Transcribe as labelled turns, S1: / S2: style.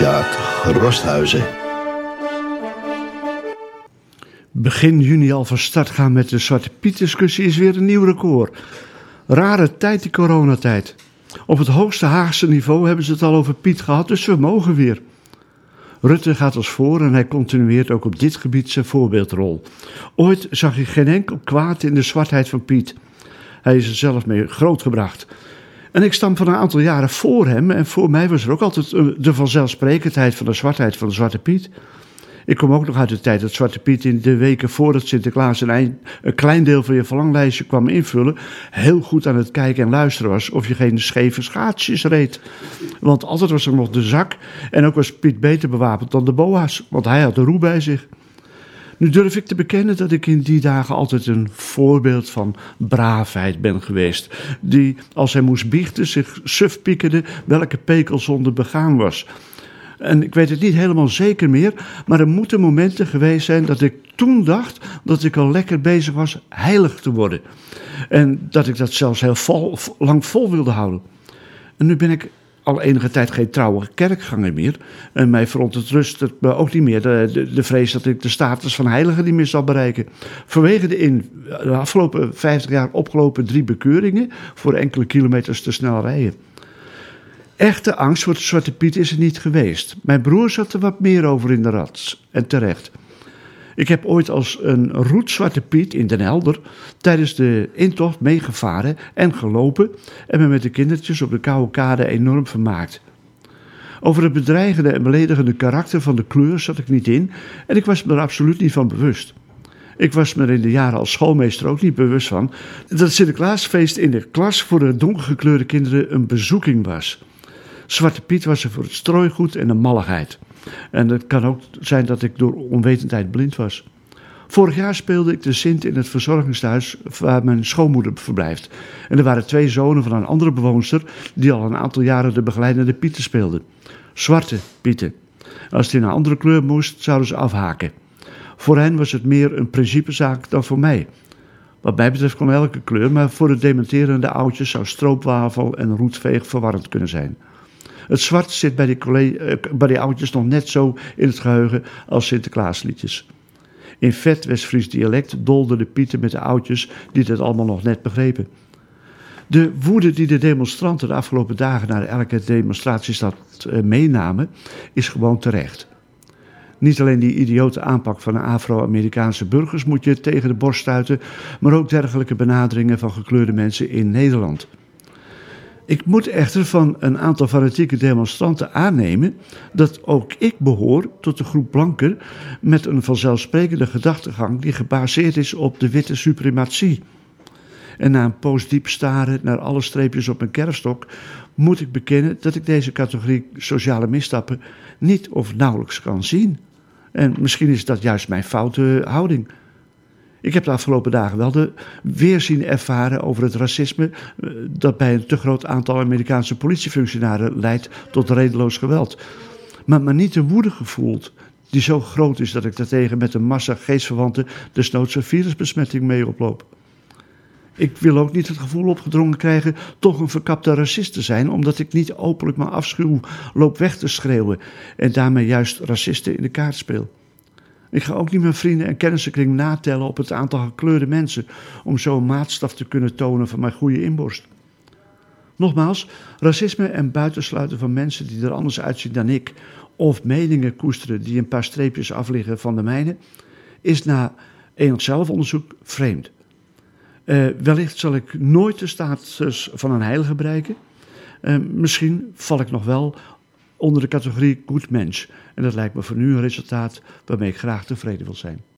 S1: Sjaak Rosthuizen.
S2: Begin juni al van start gaan met de Zwarte Piet discussie is weer een nieuw record. Rare tijd die coronatijd. Op het hoogste Haagse niveau hebben ze het al over Piet gehad, dus we mogen weer. Rutte gaat als voor en hij continueert ook op dit gebied zijn voorbeeldrol. Ooit zag hij geen enkel kwaad in de zwartheid van Piet. Hij is er zelf mee grootgebracht. En ik stam van een aantal jaren voor hem en voor mij was er ook altijd eh, de vanzelfsprekendheid van de zwartheid van de Zwarte Piet. Ik kom ook nog uit de tijd dat Zwarte Piet in de weken voordat Sinterklaas een, een klein deel van je verlanglijstje kwam invullen, heel goed aan het kijken en luisteren was of je geen scheve schaatsjes reed. Want altijd was er nog de zak en ook was Piet beter bewapend dan de boa's, want hij had de roe bij zich. Nu durf ik te bekennen dat ik in die dagen altijd een voorbeeld van braafheid ben geweest. Die, als hij moest biechten, zich suf piekerde welke pekelzonde begaan was. En ik weet het niet helemaal zeker meer, maar er moeten momenten geweest zijn dat ik toen dacht dat ik al lekker bezig was heilig te worden. En dat ik dat zelfs heel vol, lang vol wilde houden. En nu ben ik al enige tijd geen trouwe kerkganger meer. En mij verontrust het me ook niet meer de, vrees dat ik de status van heilige niet meer zal bereiken. Vanwege de in de afgelopen 50 jaar opgelopen drie bekeuringen voor enkele kilometers te snel rijden. Echte angst voor de Zwarte Piet is er niet geweest. Mijn broer zat er wat meer over in de rats. En terecht. Ik heb ooit als een roet Zwarte Piet in Den Helder tijdens de intocht meegevaren en gelopen en me met de kindertjes op de koude kade enorm vermaakt. Over het bedreigende en beledigende karakter van de kleur zat ik niet in en ik was me er absoluut niet van bewust. Ik was me er in de jaren als schoolmeester ook niet bewust van dat het Sinterklaasfeest in de klas voor de donkergekleurde kinderen een bezoeking was. Zwarte Piet was er voor het strooigoed en de malligheid. En het kan ook zijn dat ik door onwetendheid blind was. Vorig jaar speelde ik de Sint in het verzorgingshuis waar mijn schoonmoeder verblijft. En er waren twee zonen van een andere bewoonster die al een aantal jaren de begeleidende Pieten speelden. Zwarte Pieten. Als die een andere kleur moest, zouden ze afhaken. Voor hen was het meer een principezaak dan voor mij. Wat mij betreft kon elke kleur, maar voor de dementerende oudjes zou stroopwafel en roetveeg verwarrend kunnen zijn. Het zwart zit bij die, eh, bij die oudjes nog net zo in het geheugen als Sinterklaasliedjes. In vet West-Fries dialect dolden de pieten met de oudjes die het allemaal nog net begrepen. De woede die de demonstranten de afgelopen dagen naar elke demonstratiestad eh, meenamen, is gewoon terecht. Niet alleen die idiote aanpak van de Afro-Amerikaanse burgers moet je tegen de borst stuiten, maar ook dergelijke benaderingen van gekleurde mensen in Nederland. Ik moet echter van een aantal fanatieke demonstranten aannemen dat ook ik behoor tot de groep blanken met een vanzelfsprekende gedachtegang die gebaseerd is op de witte suprematie. En na een poos diep staren naar alle streepjes op mijn kerfstok, moet ik bekennen dat ik deze categorie sociale misstappen niet of nauwelijks kan zien. En misschien is dat juist mijn foute houding. Ik heb de afgelopen dagen wel de weerzien ervaren over het racisme eh, dat bij een te groot aantal Amerikaanse politiefunctionarissen leidt tot redeloos geweld. Maar, maar niet de woede gevoeld die zo groot is dat ik daartegen met een massa geestverwanten desnoods een virusbesmetting mee oploop. Ik wil ook niet het gevoel opgedrongen krijgen toch een verkapte racist te zijn, omdat ik niet openlijk mijn afschuw loop weg te schreeuwen en daarmee juist racisten in de kaart speel. Ik ga ook niet mijn vrienden en kennissenkring natellen op het aantal gekleurde mensen om zo een maatstaf te kunnen tonen van mijn goede inborst. Nogmaals, racisme en buitensluiten van mensen die er anders uitzien dan ik, of meningen koesteren die een paar streepjes afliggen van de mijne, is na enig zelfonderzoek vreemd. Uh, wellicht zal ik nooit de status van een heilige bereiken. Uh, misschien val ik nog wel onder de categorie goed mens. En dat lijkt me voor nu een resultaat waarmee ik graag tevreden wil zijn.